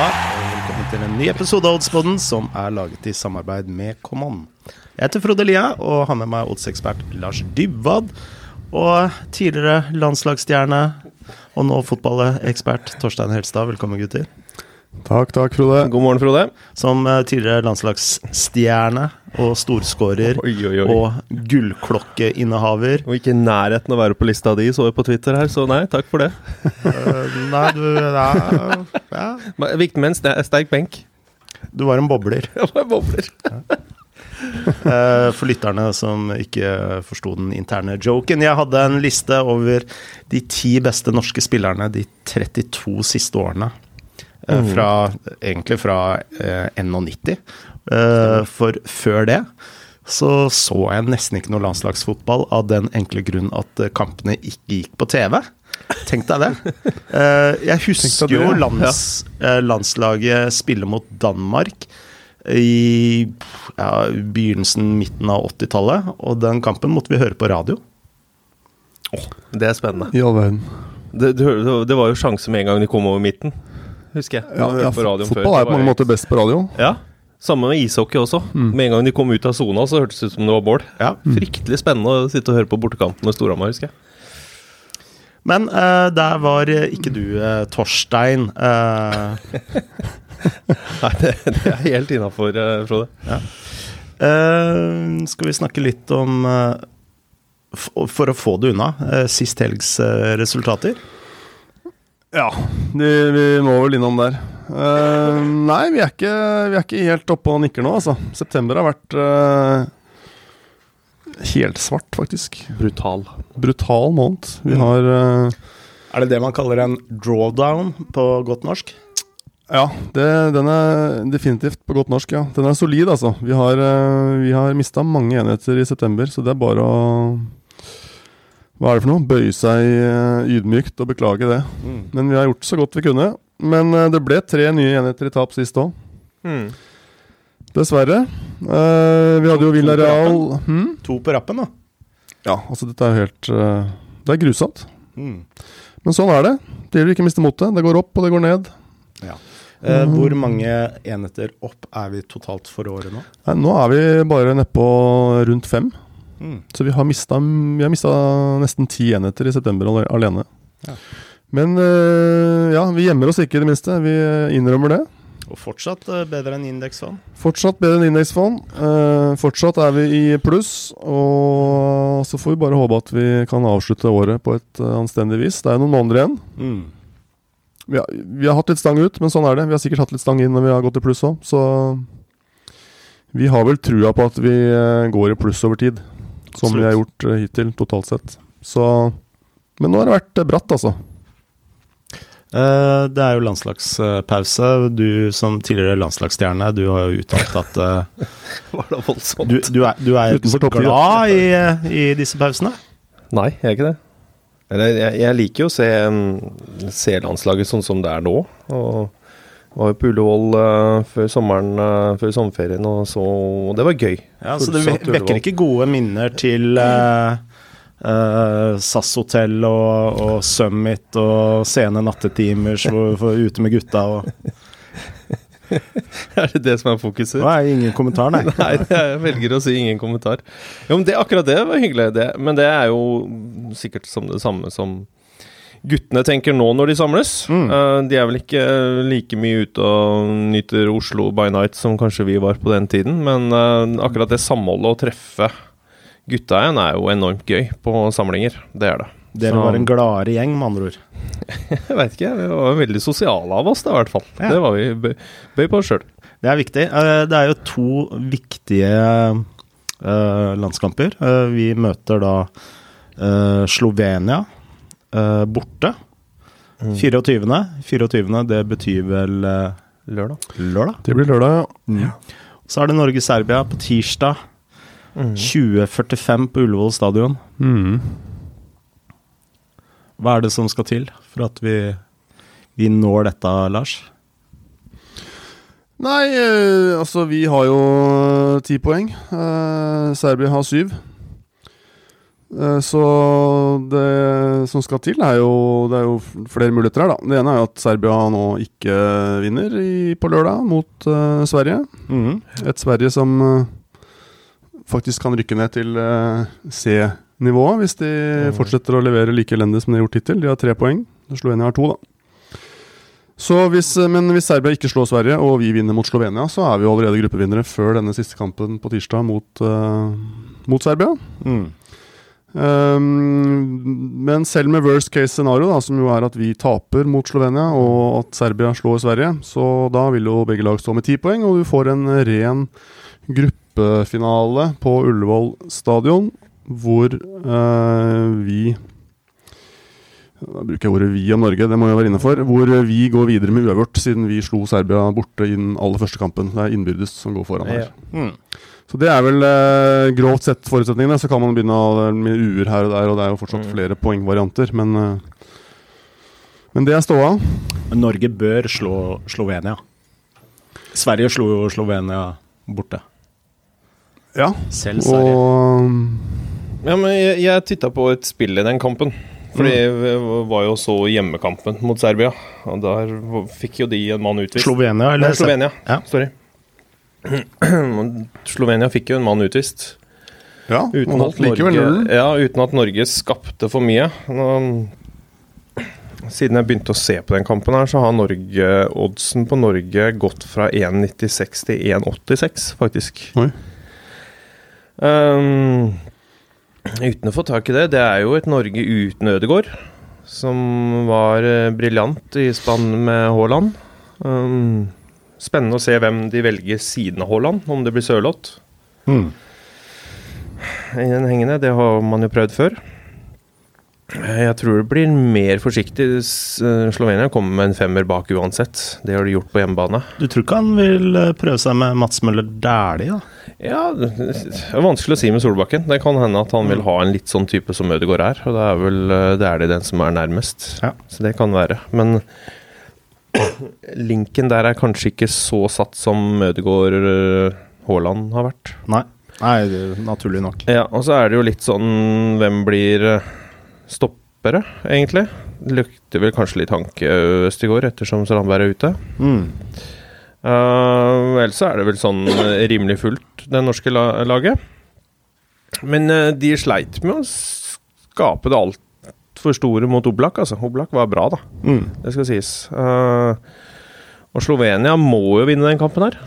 Halla, velkommen til en ny episode av Oddspodden som er laget i samarbeid med Common. Jeg heter Frode Lia og har med meg oddsekspert Lars Dybwad. Og tidligere landslagsstjerne og nå fotballekspert Torstein Helstad. Velkommen, gutter. Takk, takk, Frode. God morgen, Frode. Som eh, tidligere landslagsstjerne og storskårer Oi, oi, oi. og gullklokkeinnehaver. Og ikke i nærheten av å være på lista di, så jeg på Twitter her, så nei, takk for det. uh, nei, du ja, ja. Men Viktig med en sterk benk. Du var en bobler. Jeg var en bobler. Eh, For lytterne som ikke forsto den interne joken. Jeg hadde en liste over de ti beste norske spillerne de 32 siste årene. Eh, Fra, egentlig fra eh, 91. Eh, For før det så så jeg nesten ikke noe landslagsfotball av den enkle grunn at eh, kampene ikke gikk på TV. Tenk deg det. Eh, Jeg husker det, jo ja. lands, eh, landslaget spille mot Danmark i ja, begynnelsen, midten av 80-tallet. Og den kampen måtte vi høre på radio. Det er spennende. Ja. Det, det, det var jo sjanse med en gang de kom over midten, husker jeg. Ja, ja, fotball før. er på mange måter best på radio. Ja, samme med ishockey også. Mm. Med en gang de kom ut av sona, så hørtes det ut som det var bål. Ja. Fryktelig spennende å sitte og høre på bortekampen med Storhamar, husker jeg. Men uh, der var eh, ikke du, uh, Torstein. Uh... Nei, det, det er helt innafor, Frode. eh, skal vi snakke litt om eh, f- For å få det unna, sist helgs resultater. Ja, de, vi må vel innom der. Uh, nei, vi er, ikke, vi er ikke helt oppe og nikker nå, altså. September har vært uh, helt svart, faktisk. Brutal. Brutal måned. Vi har uh, Er det det man kaller en drawdown på godt norsk? Ja, det, den er definitivt på godt norsk, ja. Den er solid, altså. Vi har, uh, vi har mista mange enheter i september, så det er bare å Hva er det for noe? Bøye seg eh, ydmykt og beklage det. Men vi har gjort så godt vi kunne. Men eh, det ble tre nye enheter i tap sist òg. Mm. Dessverre. Eh, vi hadde jo Villarreal hmm? To på rappen, da. Ja, altså dette er jo helt uh, Det er grusomt. Mm. Men sånn er det. Det gjelder ikke å miste motet. Det går opp, og det går ned. Eh, hvor mange enheter opp er vi totalt for året nå? Nei, nå er vi bare nedpå rundt fem. Mm. Så vi har mista, nesten ti enheter i september alene. Ja. Men øh, ja, vi gjemmer oss ikke i det minste. Vi øh, innrømmer det. Og fortsatt eh, bedre enn indeksfond. Fortsatt bedre enn indeksfond. Eh, fortsatt er vi i pluss. Og så får vi bare håpe at vi kan avslutte året på et anstendig vis. Det er noen måneder igjen. Mm. Vi har, vi har hatt litt stang ut, men sånn er det. Vi har sikkert hatt litt stang inn når vi har gått i pluss òg. Så vi har vel trua på at vi går i pluss over tid. Som vi har gjort øh, hittil, totalt sett. Så Men nå har det vært øh, bratt, altså. Eh, det er jo landslagspause. Du som tidligere landslagsstjerne, du har jo uttalt at eh, Var det voldsomt? du, du er, du er glad i, eh, i disse pausene. Nei, jeg er ikke det. Eller, jeg, jeg liker jo å se, se landslaget sånn som det er nå. Og var jo på Ullevål uh, før sommeren, uh, før sommerferien, og så og Det var gøy. Ja, så det vekker ikke gode minner til uh, eh, SAS hotell og, og Summit og sene nattetimer for, for ute med gutta og er det det som er fokuset? Nå er ingen kommentar, nei. Nei, jeg velger å si ingen kommentar. Jo, men det, Akkurat det var hyggelig. Det, men det er jo sikkert som det samme som guttene tenker nå når de samles. Mm. Eh, de er vel ikke like mye ute og nyter Oslo by night som kanskje vi var på den tiden, men eh, akkurat det samholdet å treffe gutta igjen er jo enormt gøy på samlinger. Det er det. Dere Så- var en gladere gjeng, med andre ord. Jeg veit ikke, vi var veldig sosiale av oss, da, i hvert fall. Ja. Det var vi bøy, på oss sjøl. Det er viktig. Eh, Det er jo to viktige eh, landskamper. Eh, Vi møter da eh, Slovenia eh, borte. 24. 24. Det betyr vel uh, Lørdag. lørdag. Det blir lørdag, ja. Så er det Norge-Serbia på tirsdag. 2045 på Ullevål stadion. Mm. Hva er det som skal til for at vi, vi når dette, Lars? Nei, eh, altså vi har jo ti poeng. Uh, Serbia har syv. Eh, Så det som skal til, er jo Det er jo flere muligheter her, da. Det ene er jo at Serbia nå ikke vinner i, på lørdag mot uh, Sverige. Mhm. Et Sverige som uh, faktisk kan rykke ned til uh, C-nivået hvis de Mhm. fortsetter å levere like elendig som de har gjort hittil. De har tre poeng. Slovenia har to, da. Så hvis, men hvis Serbia ikke slår Sverige, og vi vinner mot Slovenia, så er vi jo allerede gruppevinnere før denne siste kampen på tirsdag mot, mot Serbia. Mhm. Um, men selv med worst case scenario, da, som jo er at vi taper mot Slovenia, og at Serbia slår Sverige, så da vil jo begge lag stå med ti poeng, og du får en ren gruppefinale på Ullevål stadion, hvor uh, vi Da bruker jeg ordet 'vi' om Norge, det må jeg være inne for. Hvor vi går videre med uavgjort, siden vi slo Serbia borte i den aller første kampen. Det er innbyrdes som går foran her. Mhm. Så det er vel eh, grovt sett forutsetningene. Så kan man begynne å- med uer her og der, og det er jo fortsatt Mm. flere poengvarianter, men eh, Men det er ståa. Norge bør slå Slovenia. Sverige slo jo Slovenia borte. Ja. Selv Sverige. Og Ja, men jeg, jeg titta på et spill i den kampen. For det var jo så hjemmekampen mot Serbia. Og der fikk jo de en mann utvist. Slovenia, eller? Nei, Slovenia. Ja. Sorry. Slovenia fikk jo en mann utvist. ja, Uten man at, holdt likevel Norge, nullen. ja, uten at Norge skapte for mye. Nå, siden jeg begynte å se på den kampen, her, så har Norge oddsen på Norge gått fra 1,96 til 1,86, faktisk. Oi. Um, uten å få tak i det, det er jo et Norge uten Ødegård, som var uh, briljant i spann med Haaland. Um, spennende å se hvem de velger siden av Haaland, om det blir Sørloth Mm. i den hengende. Det har man jo prøvd før. Jeg tror det blir mer forsiktig. Eh, Slovenia kommer med en femmer bak uansett. Det har de gjort på hjemmebane. Du tror ikke han vil eh, prøve seg med Mats Møller Dæhlie, da? Ja, det er vanskelig å si med Solbakken. Det kan hende at han vil ha en litt sånn type som Ødegaard er. Og det er vel Dæhlie det er den som er nærmest. Ja. Så det kan være. Men linken der er kanskje ikke så satt som Ødegaard eh, Haaland har vært. Nei. Nei, det- naturlig nok. Ja, og så er det jo litt sånn Hvem blir eh, stoppere, egentlig? Det lukter vel kanskje litt Hanke går, ettersom Strandberg er ute. Mm. Uh, ellers så er det vel sånn rimelig fullt, det norske la laget. Men uh, de sleit med å skape det altfor store mot Oblak, altså. Oblak var bra, da. Mm. Det skal sies. Uh, og Slovenia må jo vinne den kampen her.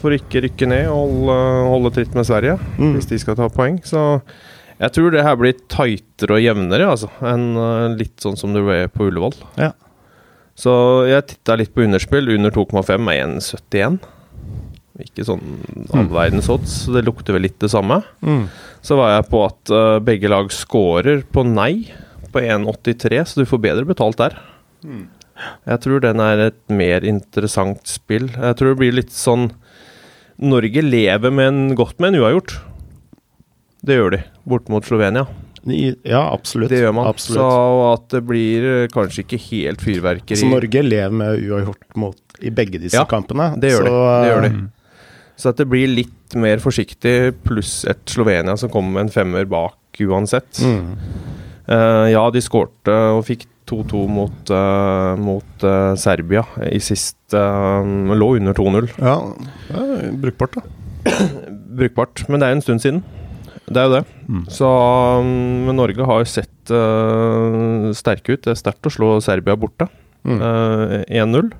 For ikke rykke ned og holde, holde tritt med Sverige, mm. hvis de skal ta poeng. Så jeg tror det her blir tightere og jevnere, altså. Enn uh, litt sånn som det ble på Ullevål. Ja. Så jeg titta litt på underspill. Under 2,5 er 1,71. Ikke sånn all verdens odds, så det lukter vel litt det samme. Mm. Så var jeg på at uh, begge lag scorer på nei på 1,83, så du får bedre betalt der. Jeg tror den er et mer interessant spill. Jeg tror det blir litt sånn Norge lever med en, godt med en uavgjort. Det gjør de, bort mot Slovenia. Ja, absolutt. Det gjør man. Absolutt. Så at det blir eh, kanskje ikke helt fyrverkeri Så Norge lever med uavgjort mot i begge disse Ja, kampene. det gjør de. Det gjør de. eh, Så at det blir litt mer forsiktig, pluss et Slovenia som kommer med en femmer bak uansett. mhm. Eh, ja, de skårte og fikk 2-2 mot, eh, mot eh, Serbia i sist uh, Lå under 2-0. Ja, det er brukbart, da. Brukbart. Men det er en stund siden. Det er jo det. Mm. Så um, men Norge har jo sett uh, sterke ut. Det er sterkt å slå Serbia borte. Mm. Uh, 1-0.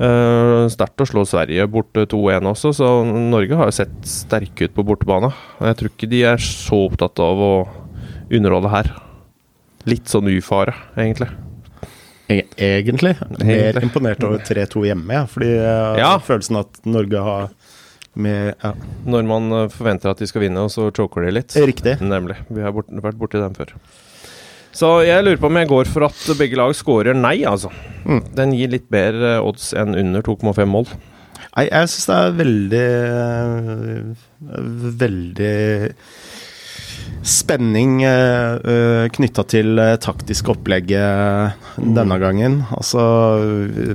Uh, sterkt å slå Sverige borte 2-1 også, så Norge har jo sett sterke ut på bortebane. Og Jeg tror ikke de er så opptatt av å underholde her. Litt sånn ufare, egentlig. E- Egentlig. Mer imponert over 3-2 hjemme, ja. Fordi Ja. følelsen at Norge har med ja. Når man uh, forventer at de skal vinne, og så choker de litt. Riktig. Nemlig. Vi har bort, vært borti dem før. Så jeg lurer på om jeg går for at begge lag scorer nei, altså. Mm. Den gir litt bedre odds enn under 2,5 mål. Nei, jeg syns det er veldig øh, Veldig spenning uh, knytta til uh, taktisk opplegg eh, denne gangen. Altså,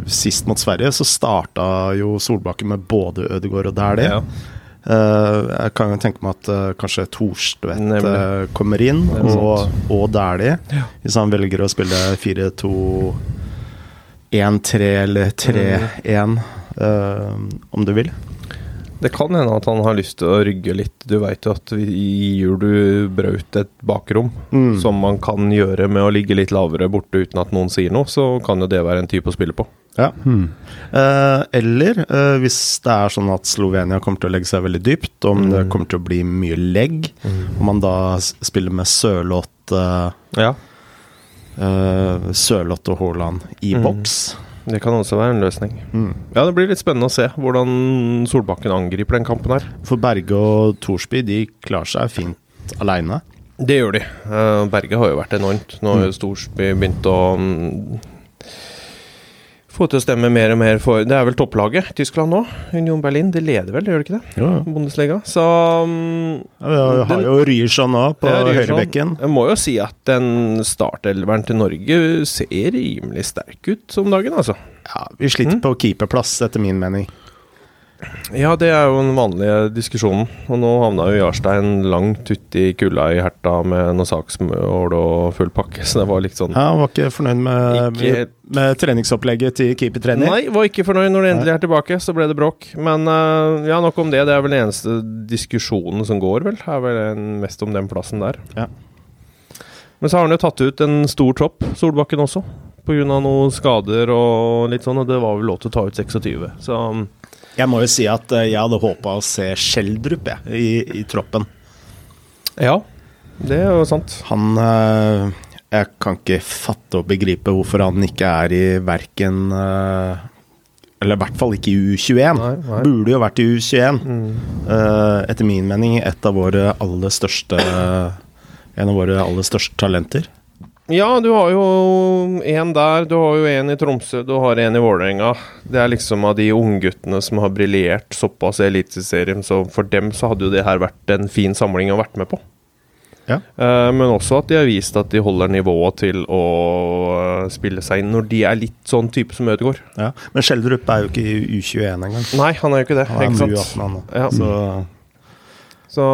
Sist mot Sverige så starta jo Solbakken med både Ødegaard og Dæhlie. Ja. Eh, jeg kan jo tenke meg at eh, kanskje Thorstvedt eh, kommer inn, og, og Dæhlie. Hvis han velger å spille 4-2-1-3 eller 3-1, eh, om du vil. Det kan hende at han har lyst til å rygge litt. Du veit jo at gir du Braut et bakrom, Mm. som man kan gjøre med å ligge litt lavere borte uten at noen sier noe, så kan jo det være en type å spille på. Ja. Mm. Eh, eller eh, hvis det er sånn at Slovenia kommer til å legge seg veldig dypt, om det Mm. kommer til å bli mye legg, om man da spiller med Sørloth eh, Ja, eh, Sørloth og Haaland i Mm. boks. Det kan også være en løsning. Mm. Ja, det blir litt spennende å se hvordan Solbakken angriper den kampen her. For Berge og Thorsby de klarer seg fint aleine. Det gjør de. Eh, Berge har jo vært enormt. Nå har mm. Storsby begynt å mm, få til å stemme mer og mer for Det er vel topplaget Tyskland nå? Union Berlin. De leder vel, gjør de ikke det? Jo, ja. Bundesliga. Så um, Ja, vi har jo Ryerson nå på Ja, høyrebekken. Jeg må jo si at den startelveren til Norge ser rimelig sterk ut om dagen, altså. Ja, vi sliter Mm. på keeperplass, etter min mening. Ja, det er jo den vanlige diskusjonen. Og nå havna jo Jarstein langt uti kulda i Herta med noe saksmål og full pakke, så det var litt sånn Ja, han var ikke fornøyd med, Ikke- med treningsopplegget til keepertrener. Nei, var ikke fornøyd når det endelig er tilbake. Så ble det bråk. Men eh, ja, nok om det. Det er vel den eneste diskusjonen som går, vel. Er vel mest om den plassen der. Ja. Men så har han jo tatt ut en stor tropp, Solbakken også. Pga. noen skader og litt sånn, og det var vel lov til å ta ut 26. Så um, Jeg må jo si at eh, jeg hadde håpa å se Skjeldrup i, i troppen. ja, det er jo sant. Han eh, Jeg kan ikke fatte og begripe hvorfor han ikke er i verken eh, Eller i hvert fall ikke i U21. Nei, nei. Burde jo vært i U21. Mm. Etter min mening et av våre aller største En av våre aller største talenter. Ja, du har jo en der, du har jo en i Tromsø, du har en i Vålerenga. Det er liksom av de ungguttene som har briljert såpass i Eliteserien, så for dem så hadde jo det her vært en fin samling å vært med på. Ja. Eh, men også at de har vist at de holder nivået til å eh, spille seg inn når de er litt sånn type som Ødegaard. Ja. Men Schjelderup er jo ikke i U21 engang. Nei, han er jo ikke det. Han er ikke sant? U18 han nå. Ja. Så Så,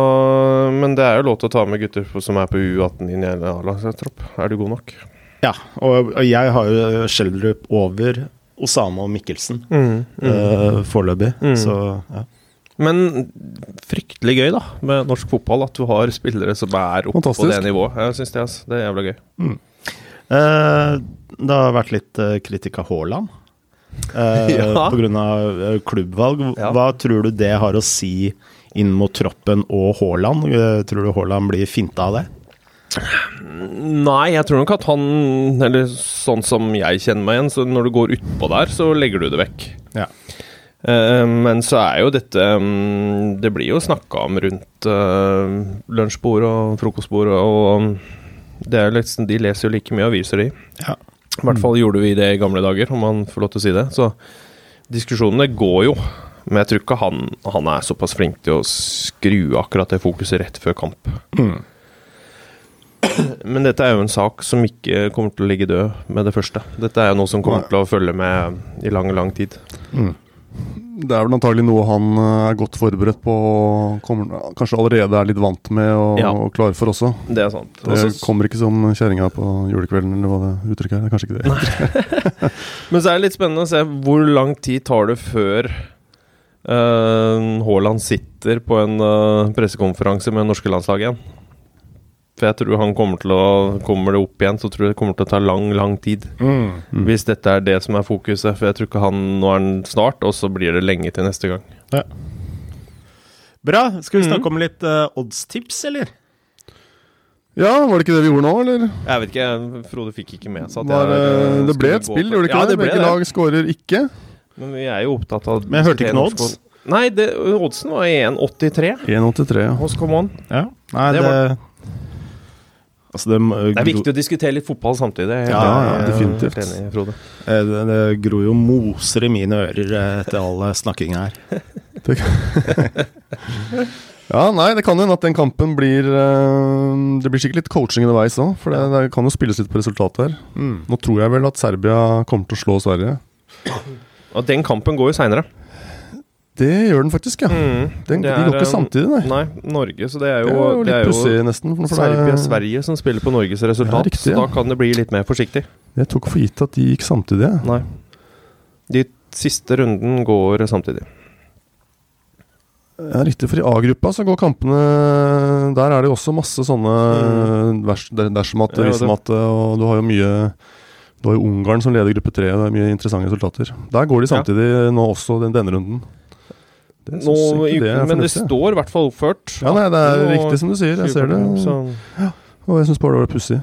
men det er jo lov til å ta med gutter som er på U18 inn i en A-lagstropp. Er du god nok? Ja, og, jeg har jo Schjelderup over Osama og Mikkelsen eh, foreløpig. Mm. Så ja. Men fryktelig gøy, da, med norsk fotball. At du har spillere som er oppe på det nivået. Jeg synes det, altså. det er jævla gøy. Eh, det har vært litt uh, kritikk av Haaland. eh, Ja. Av eh, klubbvalg. Ja. Hva tror du det har å si inn mot troppen og Haaland? Eh, tror du Haaland blir finta av det? Nei, jeg tror nok at han Eller sånn som jeg kjenner meg igjen, så når du går utpå der, så legger du det vekk. Ja. Eh, men så er jo dette mm, Det blir jo snakka om rundt uh, lunsjbord og frokostbord, og um, det er liksom, de leser jo like mye aviser, de. Ja. I hvert fall gjorde vi det i gamle dager, om man får lov til å si det. Så diskusjonene går jo. Men jeg tror ikke han, han er såpass flink til å skru akkurat det fokuset rett før kamp. Mm. Men dette er jo en sak som ikke kommer til å ligge død med det første. Dette er jo noe som kommer til å følge med i lang, lang tid. Mm. Det er vel antagelig noe han eh, er godt forberedt på og kommer, kanskje allerede er litt vant med og, Ja. og klar for også. Det er sant. Det Også- kommer ikke som kjerringa på julekvelden, eller hva det uttrykket er. Det er kanskje ikke det. Men så er det litt spennende å se hvor lang tid tar det før Haaland sitter på en uh, pressekonferanse med det norske landslaget igjen. For jeg tror han kommer til å Kommer det opp igjen, så tror jeg det kommer til å ta lang, lang tid. Mm. Mm. Hvis dette er det som er fokuset. For jeg tror ikke han Nå er han snart, og så blir det lenge til neste gang. Bra. Skal vi Mm. snakke om litt uh, oddstips, eller? Ja, var det ikke det vi gjorde nå, eller? Jeg vet ikke, Frode fikk ikke med seg at Var, jeg, det- eh, det ble et spill, gjorde det ikke ja, det? Begge lag skårer ikke. Men vi er jo opptatt av Men jeg hørte ikke noe odds. Nei, det, oddsen var 1,83 1,83. ja. hos Come On. Ja. Nei, Det det, var- Altså, det, Det er viktig å diskutere litt fotball samtidig. Jeg Ja, ja, definitivt. enig. Eh, Det, det gror jo moser i mine ører eh, etter all eh, snakkinga her. Ja, nei, det kan hende at den kampen blir eh, Det blir sikkert litt coaching underveis òg, for det, det kan jo spilles litt på resultatet her. Mm. Nå tror jeg vel at Serbia kommer til å slå Sverige. Og den kampen går jo seinere. Det gjør den faktisk, ja. Mm, Den, de går er, ikke eh, samtidig, nei. Nei, Norge. Så det er jo, Det er jo litt er pussig, nesten. For Serbia, Sverige som spiller på Norges resultat, riktig, så ja. da kan det bli litt mer forsiktig. jeg tok for gitt at de gikk samtidig. jeg. Nei. De siste runden går samtidig. Ja, riktig, for i A-gruppa så går kampene Der er det jo også masse sånne mm. dersom at, Ja, hvis at og du har jo mye Du var jo Ungarn som leder gruppe tre, det er mye interessante resultater. Der går de Ja. samtidig nå også den, denne runden. Det Nå, ikke det men det står i hvert fall oppført. Ja, nei, det er riktig som du sier. Jeg ser det. Ja. Og jeg syns bare det var pussig.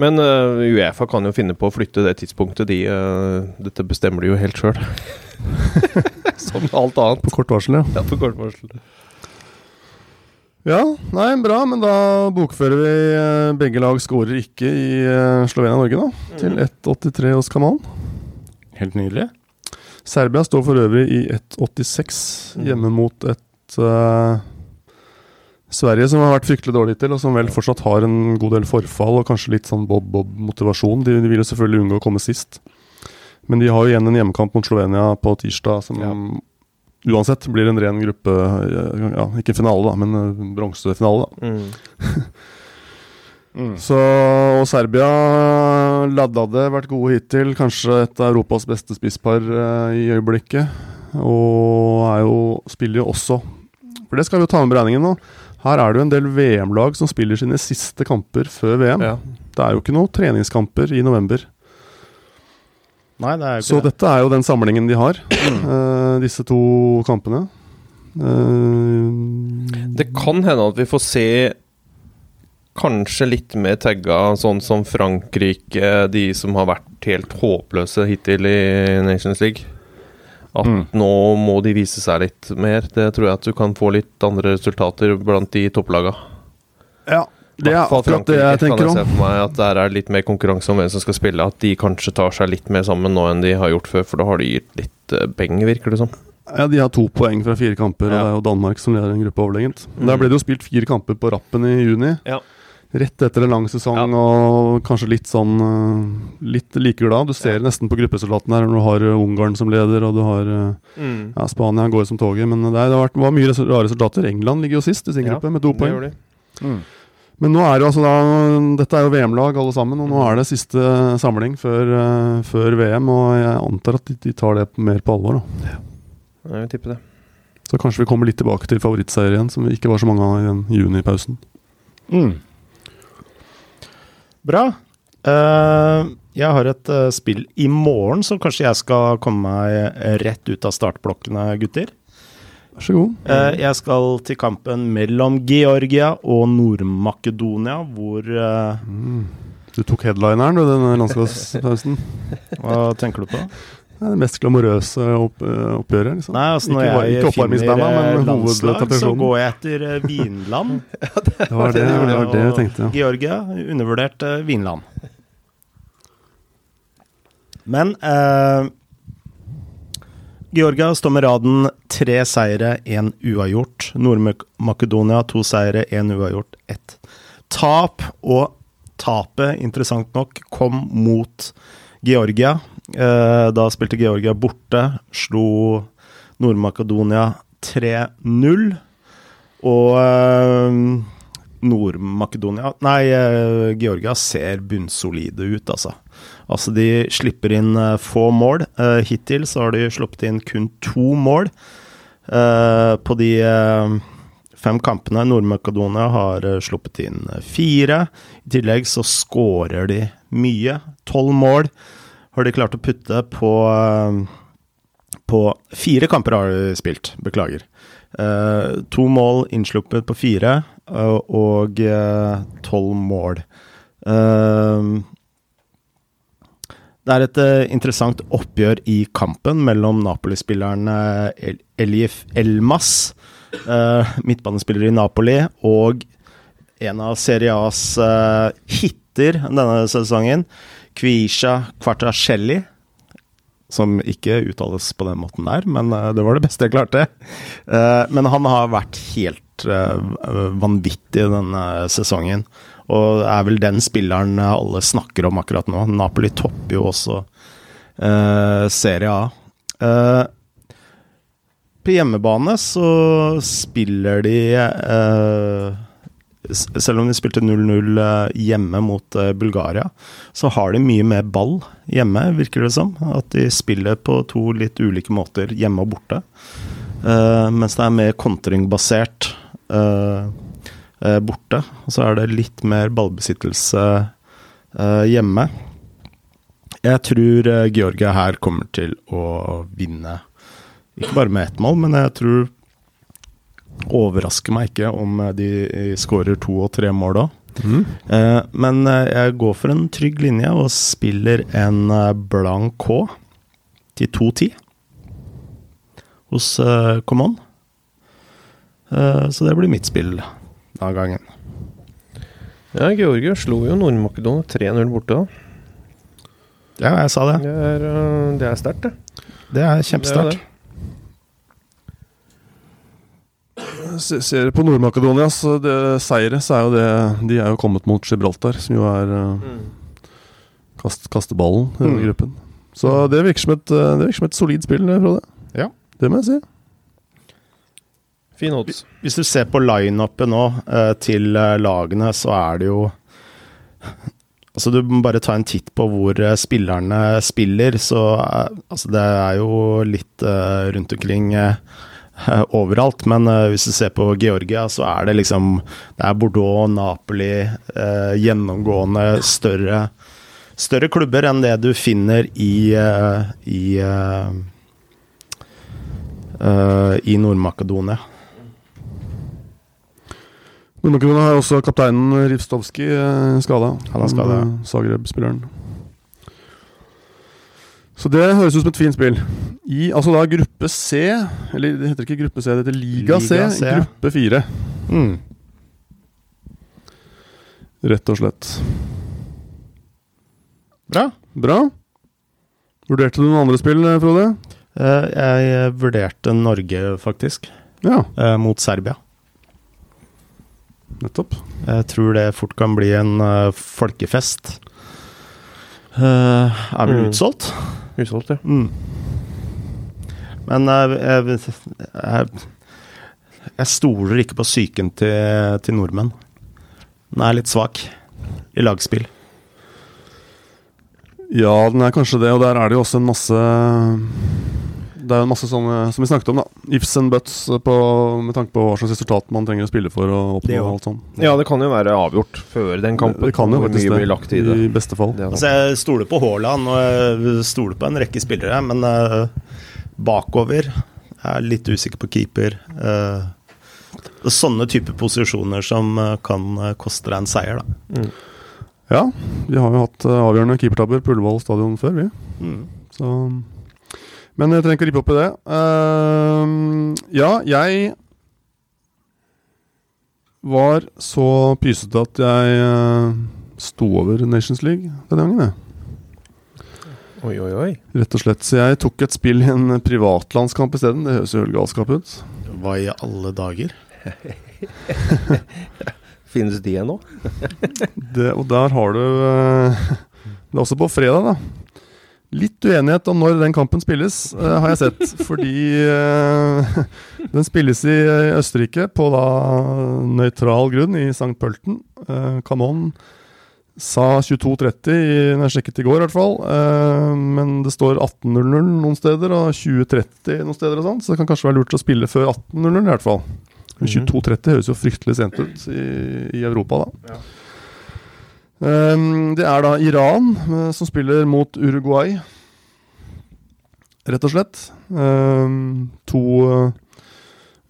Men uh, Uefa kan jo finne på å flytte det tidspunktet. De, uh, dette bestemmer de jo helt sjøl. Som alt annet. På kort varsel, ja. Ja, på kort varsel. Ja, nei, bra, men da bokfører vi eh, begge lag skårer ikke i eh, Slovenia-Norge, da. Til 1,83 hos Kamal. Helt nydelig. Serbia står for øvrig i 1,86 Mm. hjemme mot et uh, Sverige som har vært fryktelig dårlig til, og som vel fortsatt har en god del forfall og kanskje litt sånn bob-bob-motivasjon. De, de vil jo selvfølgelig unngå å komme sist. Men de har jo igjen en hjemmekamp mot Slovenia på tirsdag som Ja. Uansett blir en ren gruppe eh, Ja, ikke finale, da, men eh, bronsefinale. da. Mm. Mm. Så, og Serbia ladda det, vært gode hittil. Kanskje et av Europas beste spisspar eh, i øyeblikket. Og er jo, spiller jo også For det skal vi jo ta med beregningen nå. Her er det jo en del VM-lag som spiller sine siste kamper før VM. Ja. Det er jo ikke noen treningskamper i november. Nei, det er jo ikke Så det. dette er jo den samlingen de har, uh, disse to kampene. Uh, Det kan hende at vi får se kanskje litt mer tagga, sånn som Frankrike, de som har vært helt håpløse hittil i Nations League. At Mm. nå må de vise seg litt mer. Det tror jeg at du kan få litt andre resultater blant de topplaga. ja, det er akkurat det jeg Frankrike kan jeg se for meg at der er litt mer konkurranse om hvem som skal spille. At de kanskje tar seg litt mer sammen nå enn de har gjort før, for da har de gitt litt beng, virker det som. Ja, De har to poeng fra fire kamper, og det er jo Danmark som leder en gruppe overlegent. Mm. Der ble det jo spilt fire kamper på rappen i juni. Ja. Rett etter en lang sesong Ja. og kanskje litt sånn eh, Litt like glad. Du ser nesten på gruppesoldatene her når du har eh, Ungarn som leder, og du har mm. ja, Spania går som toget. Men det, er- det har vært, var mye rare resultater. England ligger jo sist i sin Ja, gruppe med to poeng. Det gjør de. Mm. Men nå er det altså da Dette er jo VM-lag alle sammen, og nå er det siste samling før, eh, før VM. Og jeg antar at de, de tar det mer på alvor. da Jeg vil tippe det. Så kanskje vi kommer litt tilbake til favorittseier igjen, som vi ikke var så mange av i den junipausen. Mm. Bra. Uh, jeg har et uh, spill i morgen, så kanskje jeg skal komme meg rett ut av startblokkene, gutter. Vær så god. Eh, jeg skal til kampen mellom Georgia og Nord-Makedonia, hvor eh, Mm. Du tok headlineren, du, den landslagspausen. Hva tenker du på? Det er det mest glamorøse opp, eh, oppgjøret. Liksom. Nei, altså når Ikke jeg ikke finner eh, landslag, så går jeg etter eh, vinland. Det var det, det, var det jeg tenkte, ja. Georgia, undervurdert vinland. Men eh, Georgia står med raden tre seire, én uavgjort. Nord-Makedonia to seire, én uavgjort, ett tap. Og tapet, interessant nok, kom mot Georgia. Eh, da spilte Georgia borte, slo Nord-Makedonia 3-0. Og eh, Nord-Makedonia Nei, eh, Georgia ser bunnsolide ut, altså. Altså, de slipper inn eh, få mål. Eh, hittil så har de sluppet inn kun to mål på de fem kampene. Nord-Makedonia har sluppet inn fire. I tillegg så skårer de mye. Tolv mål har de klart å putte på på fire kamper har du spilt, beklager. Uh, to mål innsluppet på fire, uh, og eh, tolv mål. Det er et interessant oppgjør i kampen mellom Napoli-spilleren El Elif Elmas, midtbanespiller i Napoli, og en av Serie A's uh, hiter denne sesongen, Kvisha Kvartascelli som ikke uttales på den måten der, men eh, det var det beste jeg klarte. Eh, men han har vært helt eh, vanvittig denne sesongen, og er vel den spilleren alle snakker om akkurat nå. Napoli topper jo også Serie A. På hjemmebane så spiller de Selv om de spilte 0-0 eh, hjemme mot eh, Bulgaria, så har de mye mer ball hjemme, virker det som. At de spiller på to litt ulike måter, hjemme og borte. Eh, mens det er mer kontringbasert borte. Og så er det litt mer ballbesittelse hjemme. Jeg tror Georgia her kommer til å vinne. Ikke bare med ett mål, men jeg tror Overrasker meg ikke om eh, de skårer to og tre mål da. Mm. Eh, men eh, jeg går for en trygg linje og spiller en eh, blank K til 2-10 hos eh, Common. Eh, så det blir mitt spill den gangen. Ja, Georgia slo jo Nord-Makedonia 3-0 borte. da. Ja, jeg sa det. Det er, det er sterkt, det. Det er kjempesterkt. Det er Se- Ser på Nord-Makedonias det- seire, så er jo det De er jo kommet mot Gibraltar, som jo er mm. kast, kasteballen i denne Mm. gruppen. Så det virker som et, eh, det virker som et solid spill, eh, Frode. Ja. Det må jeg si. Fin odds. Hvis du ser på line-upet nå eh, til eh, lagene, så er det jo Altså Du må bare ta en titt på hvor eh, spillerne spiller, så eh, altså det er jo litt eh, rundt omkring eh, overalt. Men eh, hvis du ser på Georgia, så er det liksom Det er Bordeaux, Napoli, eh, gjennomgående større Større klubber enn det du finner i eh, i, i Nord-Makedonia. Nord-Makedonia har også kapteinen Rivstovskij skada. Han er. Eh, Zagreb-spilleren. Så det høres ut som et fint spill. I altså da gruppe C, eller det heter ikke gruppe C, det heter Liga, Liga C, C. gruppe 4. Mm. Rett og slett. Bra. Bra. Vurderte du noen andre spill, eh, Frode? Eh, jeg vurderte Norge, faktisk, Ja, eh, mot Serbia. nettopp. Jeg tror det fort kan bli en eh, folkefest. Eh, er vel Mm. utsolgt? Utsolgt, ja. Mm. Men jeg, jeg, jeg, jeg stoler ikke på psyken til, til nordmenn. Den er litt svak i lagspill. Ja, den er kanskje det, og der er det jo også en masse Det er jo en masse sånne som vi snakket om, da. Ifs and buts på, med tanke på hva slags resultat man trenger å spille for å oppnå Det alt sånn. Ja, det kan jo være avgjort før den kampen. Det kan jo faktisk det, lagt i det. i beste fall. det er Altså, jeg stoler på Haaland og jeg stoler på en rekke spillere, men uh, bakover jeg er litt usikker på keeper. Uh, sånne type posisjoner som eh, kan koste deg en seier, da. Mm. Ja, vi har jo hatt avgjørende keepertabber på Ullevål stadion før, vi. Mm. Så Men jeg trenger ikke å rippe opp i det. Uh, ja, jeg var så pysete at jeg eh, sto over Nations League denne gangen, jeg. Oi, oi, oi. Rett og slett. Så jeg tok et spill i en privatlandskamp isteden. Det høres jo helt galskap ut. Hva i alle dager? Finnes de ennå? Og der har du eh, Det er også på fredag, da. Litt uenighet om når den kampen spilles, uh, har jeg sett. Fordi uh, den spilles i eh, Østerrike på da nøytral grunn i St. Pölten. Uh, Kanon sa 22.30 i- når jeg sjekket i går, i hvert fall. Men det står 18.00 noen steder og 20.30 noen steder, og sånt, så det kan kanskje være lurt å spille før 18.00 i hvert fall. Men 22.30 høres jo fryktelig sent ut i, i Europa, da. Um, det er da Iran eh, som spiller mot Uruguay, rett og slett. Um, to eh,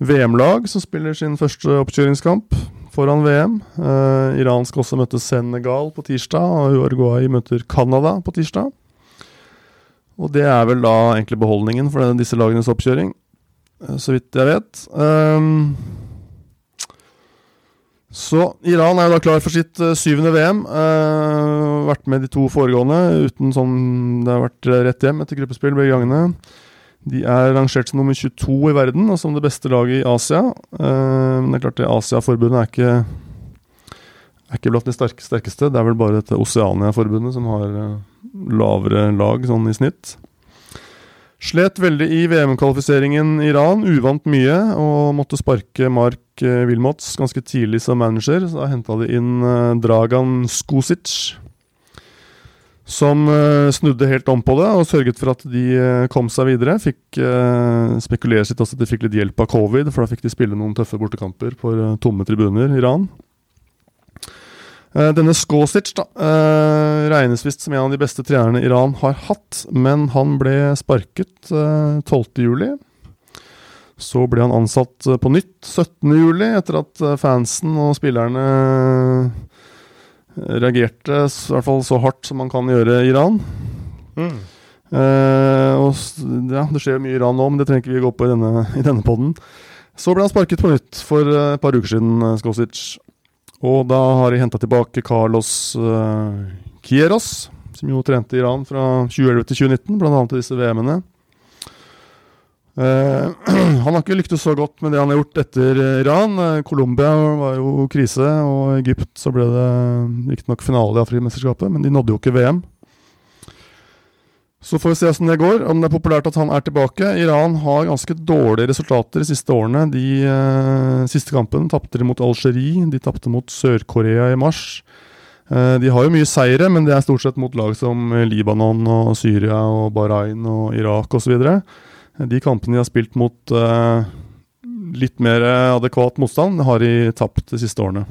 VM-lag som spiller sin første oppkjøringskamp foran VM. Eh, Iran skal også møte Senegal på tirsdag, og Uruguay møter Canada på tirsdag. Og det er vel da egentlig beholdningen for disse lagenes oppkjøring, så vidt jeg vet. Um, så Iran er jo da klar for sitt uh, syvende VM. Uh, vært med de to foregående uten sånn Det har vært eh, rett hjem etter gruppespill begge gangene. De er rangert som nummer 22 i verden og som det beste laget i Asia. Uh, men det er klart det Asia-forbundet er ikke ikke blant de sterkeste. Det er vel bare dette Oseania-forbundet som har eh, lavere lag sånn i snitt. Slet veldig i VM-kvalifiseringen i Iran, uvant mye, og måtte sparke Mark eh, Wilmots ganske tidlig som manager. Så da henta de inn eh, Dragan Skosic, som eh, snudde helt om på det og sørget for at de kom seg videre. Fikk spekulere litt også at de fikk litt hjelp av covid, for da fikk de spille noen tøffe bortekamper på tomme tribuner i Iran. Uh, denne Skosic da, uh, regnes visst som en av de beste trenerne Iran har hatt, men han ble sparket uh, 12.07. Så ble han ansatt på nytt 17.7, etter at fansen og spillerne reagerte i hvert fall så hardt som man kan gjøre i Iran. Mm. og ja, Det skjer mye i Iran nå, men det trenger ikke vi gå på i denne, i denne poden. Så ble han sparket på nytt for et par uker siden, Skosic. Og da har de henta tilbake Carlos uh, Kieros, som jo trente Iran fra 2011 til 2019, bl.a. til disse VM-ene. Uh, han har ikke lyktes så godt med det han har gjort etter Iran. Uh, Colombia var jo krise, og Egypt så ble det riktignok finale i Afrikamesterskapet, men de nådde jo ikke VM. Så får vi se hvordan det går, om det er populært at han er tilbake. Iran har ganske dårlige resultater de siste årene. De eh, siste kampene tapte de mot Algerie, de tapte mot Sør-Korea i mars. Eh, de har jo mye seire, men det er stort sett mot lag som Libanon og Syria og Bahrain og Irak osv. De kampene de har spilt mot eh, litt mer adekvat motstand, har de tapt de siste årene.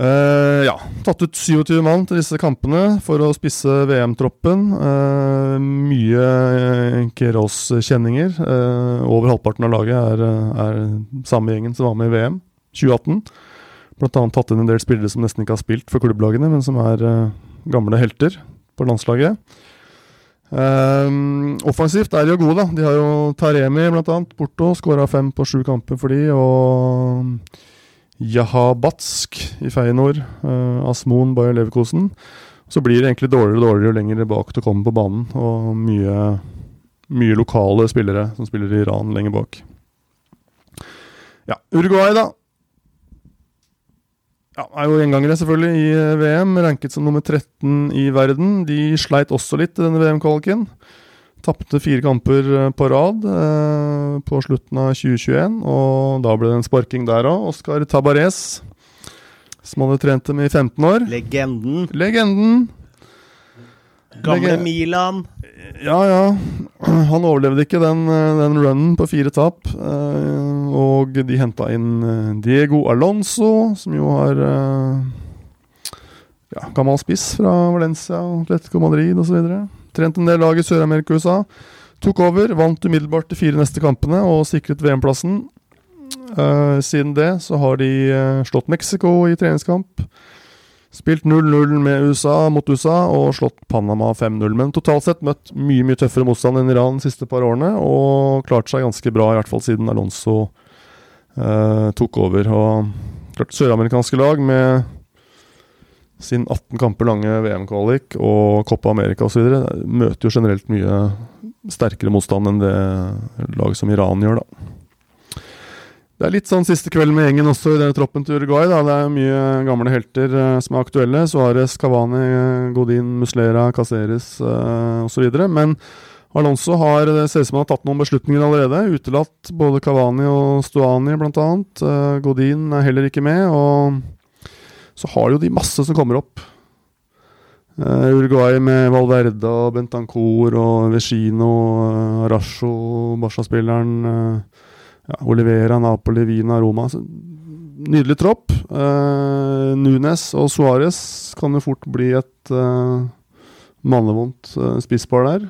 Uh, ja, tatt ut 27 mann til disse kampene for å spisse VM-troppen. Uh, mye uh, Keros-kjenninger. over halvparten av laget er, er, samme gjengen som var med i VM 2018. Blant annet tatt inn en del spillere som nesten ikke har spilt for klubblagene, men som er gamle helter på landslaget. offensivt er de jo gode, da. De har jo Taremi, blant annet, Porto. Skåra fem på sju kamper for de, og Jahabatsk i Feyenoord, uh, Asmon Bayer Leverkosen. Så blir det egentlig dårligere og dårligere jo lenger bak du kommer på banen. Og mye, mye lokale spillere som spiller i Iran lenger bak. Ja, Uruguay, da. Ja, er jo gjengangere, selvfølgelig, i eh, VM. Ranket som nummer 13 i verden. De sleit også litt i denne VM-kvaliken. Tapte fire kamper eh, på rad eh, på slutten av 2021, og da ble det en sparking der òg. Oscar Tabarez, som hadde trent dem i 15 år. Legenden. Legenden. Gamle Lege Milan. Ja, ja. Han overlevde ikke den, eh, den runnen på fire tap. Eh, og de henta inn eh, Diego Alonso, som jo har ja, gammel spiss fra Valencia, Atletico Madrid osv. Trent en del lag i Sør-Amerika og USA. Tok over, vant umiddelbart de fire neste kampene og sikret VM-plassen. Uh, siden det så har de uh, slått Mexico i treningskamp. Spilt 0-0 med USA mot USA og slått Panama 5-0. Men totalt sett møtt mye mye tøffere motstand enn Iran de siste par årene. Og klart seg ganske bra, i hvert fall siden Alonso uh, tok over. Og klart søramerikanske lag med sin 18 kamper lange VM-kvalik og Copa America osv. møter jo generelt mye sterkere motstand enn det lag som Iran gjør, da. Det er litt sånn siste kvelden med gjengen også i denne troppen til Uruguay. da. Det er mye gamle helter uh, som er aktuelle. Suárez, Cavani, Godin, Muslera, Caceres uh, osv. Men Alonso har, det ser ut som han har tatt noen beslutninger allerede. Utelatt både Cavani og Stuani, annet. Uh, Godin er heller ikke med. og så har jo de masse som kommer opp. Uh, Uruguay med Valverde og Bentancour og Vecino, uh, Arasho, Barca-spilleren. Uh, ja, Olivera, Napoli, Vina, Roma. Så, nydelig tropp. Uh, Nunes og Suárez kan jo fort bli et uh, mannevondt uh, spisspar der.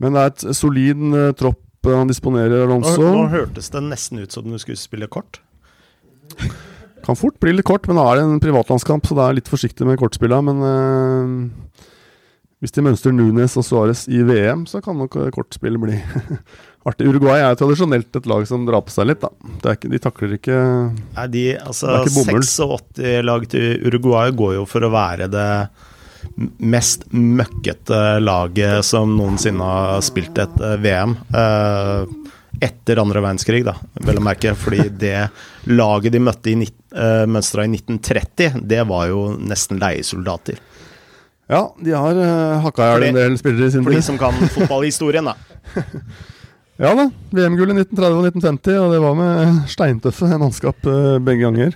Men det er et solid tropp han disponerer, Alonso. Nå, nå hørtes det nesten ut som du skulle spille kort. Kan fort bli litt kort, men da er det en privatlandskamp, så da er jeg litt forsiktig med kortspilla. Men øh, hvis de mønstrer Nunes og Suárez i VM, så kan nok kortspillet bli artig. Uruguay er jo tradisjonelt et lag som drar på seg litt, da. Ikke, de takler ikke Nei, de, altså, 86 lag til Uruguay går jo for å være det mest møkkete laget som noensinne har spilt et eh, VM. Uh, etter andre verdenskrig, da, vel å merke. Fordi det laget de møtte i uh, mønstra i 1930, det var jo nesten leiesoldater. Ja, de har uh, hakka i hjel en del spillere i sin For de som kan fotballhistorien, da. Ja da. VM-gull i 1930 og 1950, og det var med steintøffe mannskap uh, begge ganger.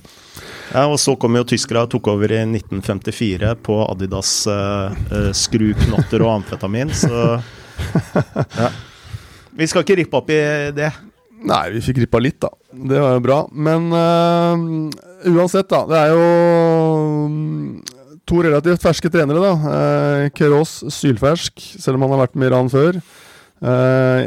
Ja, og så kom jo tyskere og tok over i 1954 på Adidas uh, skruknotter og amfetamin, så ja. Vi skal ikke rippe opp i det. Nei, vi fikk rippa litt, da. Det var jo bra. Men uh, uansett, da. Det er jo mm, to relativt ferske trenere, da. Uh, Keros sylfersk, selv om han har vært med Iran før. Uh,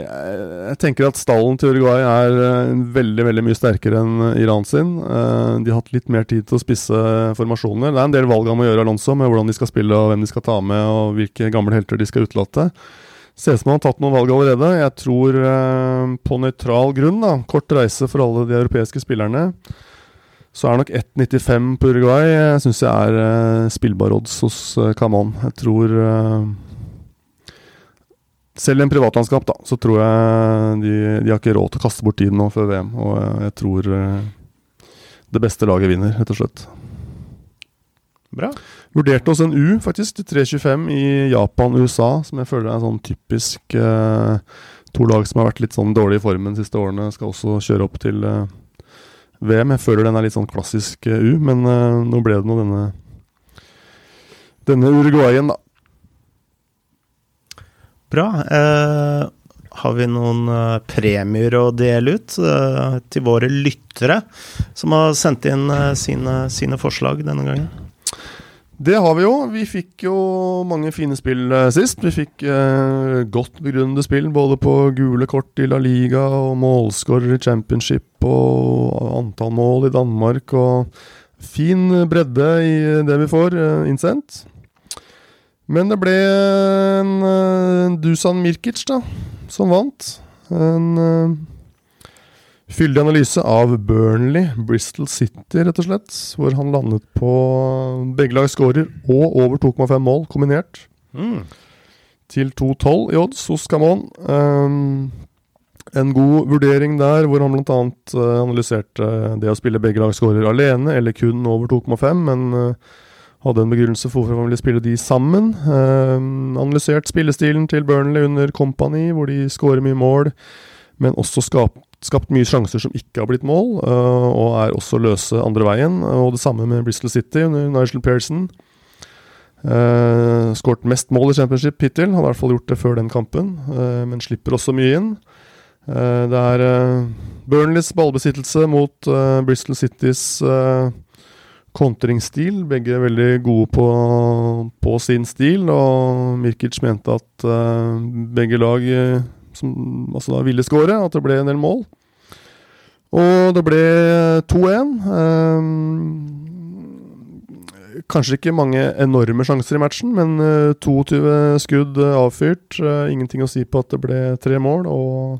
jeg tenker at stallen til Uruguay er uh, veldig veldig mye sterkere enn Iran sin. Uh, de har hatt litt mer tid til å spisse formasjoner. Det er en del valg han må gjøre, Alonso, med hvordan de skal spille, og hvem de skal ta med, og hvilke gamle helter de skal utelate. Ser ut som han har tatt noen valg allerede. Jeg tror eh, på nøytral grunn, da, kort reise for alle de europeiske spillerne, så er nok 1,95 på Uruguay uh, syns jeg er eh, spillbar odds hos eh, Camon. Jeg tror eh, Selv i en privatlandskap, da, så tror jeg de, de har ikke råd til å kaste bort tiden nå før VM. Og eh, jeg tror eh, det beste laget vinner, rett og slett. Bra. Vurderte oss en U, faktisk, til 3.25 i Japan-USA, som jeg føler er sånn typisk eh, To lag som har vært litt sånn dårlig i formen de siste årene, skal også kjøre opp til eh, VM. Jeg føler den er litt sånn klassisk eh, U, men eh, nå ble det nå denne Denne Uruguayen, da. Bra. Eh, har vi noen eh, premier å dele ut til våre lyttere som har sendt inn sine, sine forslag denne gangen? Det har vi jo. Vi fikk jo mange fine spill eh, sist. Vi fikk eh, godt begrunnede spill både på gule kort i La Liga og målskårer i championship og antall mål i Danmark og fin bredde i det vi får eh, innsendt. Men det ble en en Dusan Mirkic da, som vant. En eh, fyldig analyse av Burnley, Bristol City, rett og slett. Hvor han landet på begge lags scorer og over 2,5 mål kombinert. Mm. Til 2,12 i odds hos Camon. Um, en god vurdering der, hvor han bl.a. Uh, analyserte det å spille begge lags scorer alene, eller kun over 2,5, men uh, hadde en begrunnelse for hvorfor han ville spille de sammen. Um, analysert spillestilen til Burnley under Company, hvor de skårer mye mål, men også skapt, skapt mye sjanser som ikke har blitt mål, uh, og er også løse andre veien. Og det samme med Bristol City under Nigel Pearson. Uh, Skåret mest mål i championship hittil, hadde i hvert fall gjort det før den kampen, uh, men slipper også mye inn. Uh, det er Burnleys ballbesittelse mot Bristol Citys kontringsstil. Begge er veldig gode på, på sin stil, og Mirkic mente at begge lag som, altså da ville skåre, at det ble en del mål. Og det ble 2-1. Um, kanskje ikke mange enorme sjanser i matchen, men uh, 22 skudd avfyrt. ingenting å si på at det ble tre mål. og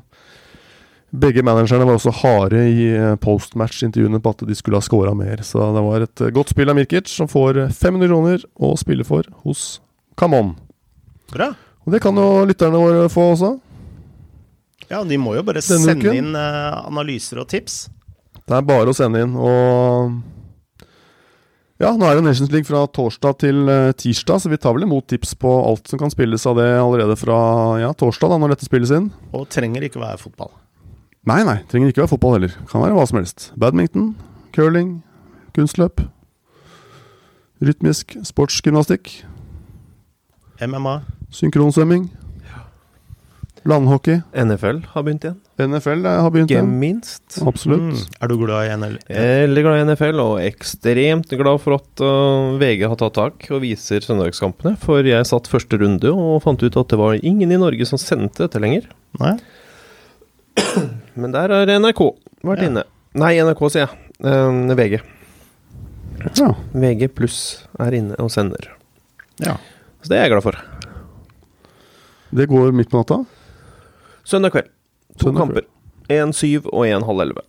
begge managerne var også harde i postmatch-intervjuene på at de skulle ha scora mer. Så det var et godt spill av Mirkic, som får 500 kroner å spille for hos Camon. Bra. Og det kan jo lytterne våre få også. Ja, de må jo bare Denne sende uken? inn eh, analyser og tips. Det er bare å sende inn. Og ja, nå er det Nations League fra torsdag til eh, tirsdag, så vi tar vel imot tips på alt som kan spilles av det allerede fra ja, torsdag, da, når dette spilles inn. Og trenger ikke være fotball. Nei, nei, trenger ikke være fotball heller. Kan være hva som helst. Badminton, curling, kunstløp. Rytmisk sportsgymnastikk. MMA. Synkronsvømming. Landhockey. NFL har begynt igjen. NFL eh, har begynt igjen. minst. Absolutt. Mm. Er du glad i NL? Veldig glad i NFL, og ekstremt glad for at uh, VG har tatt tak og viser søndagskampene. For jeg satt første runde og fant ut at det var ingen i Norge som sendte dette lenger. Nei? Men der har NRK vært Ja. inne. Nei, NRK, sier jeg. Uh, VG. Ja. VG pluss er inne og sender. Ja. Så det er jeg glad for. Det går midt på natta. Søndag kveld. To Søndag kamper. Én syv og én halv elleve.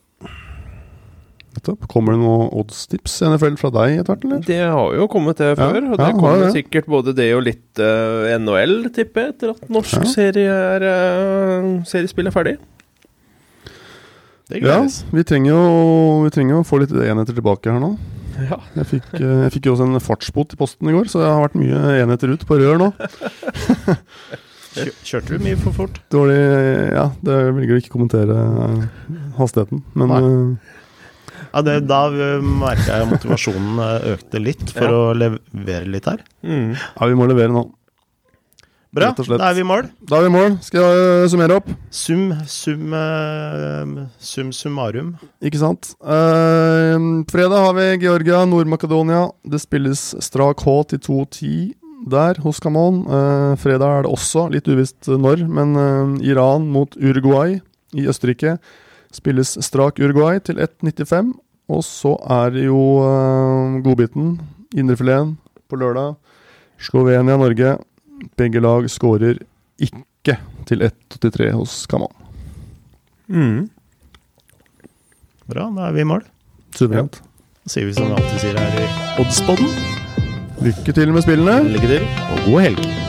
Nettopp. Kommer det noen oddstips i NFL fra deg etter hvert, eller? Det har jo kommet det før, og det ja, kommer det. sikkert både det og litt uh, NHL, tipper jeg, etter at norsk Ja. serie er, uh, seriespill er ferdig. Det Ja, gledes. vi trenger jo vi trenger jo få litt enheter tilbake her nå. Ja. Jeg fikk, eh, jeg fikk jo også en fartsbot i posten i går, så det har vært mye enheter ut på rør nå. Kjø- Kjørte du mye for fort? Dårlig Ja, det velger å ikke kommentere eh, hastigheten, men eh, Ja, det, Da merka jeg motivasjonen eh, økte litt for Ja. å levere litt her. Mm. ja, vi må levere nå. Bra, da er vi i mål. Da er vi i mål. Skal jeg eh, summere opp? Sum, sum, uh, sum summarum. Ikke sant? Uh, fredag har vi Georgia, Nord-Makedonia. Det spilles strak H til 2.10 der hos Camon. Eh, fredag er det også, litt uvisst når, men eh, Iran mot Uruguay i Østerrike. Spilles strak Uruguay til 1.95. Og så er det jo eh, godbiten, indrefileten, på lørdag. Slovenia-Norge. Begge lag skårer ikke til 1.83 hos Camon. Mm. Bra, da er vi i mål. Suverent. Ja. sier vi som vi alltid sier her i Oddspodden. Lykke til med spillene. Lykke til, og god helg.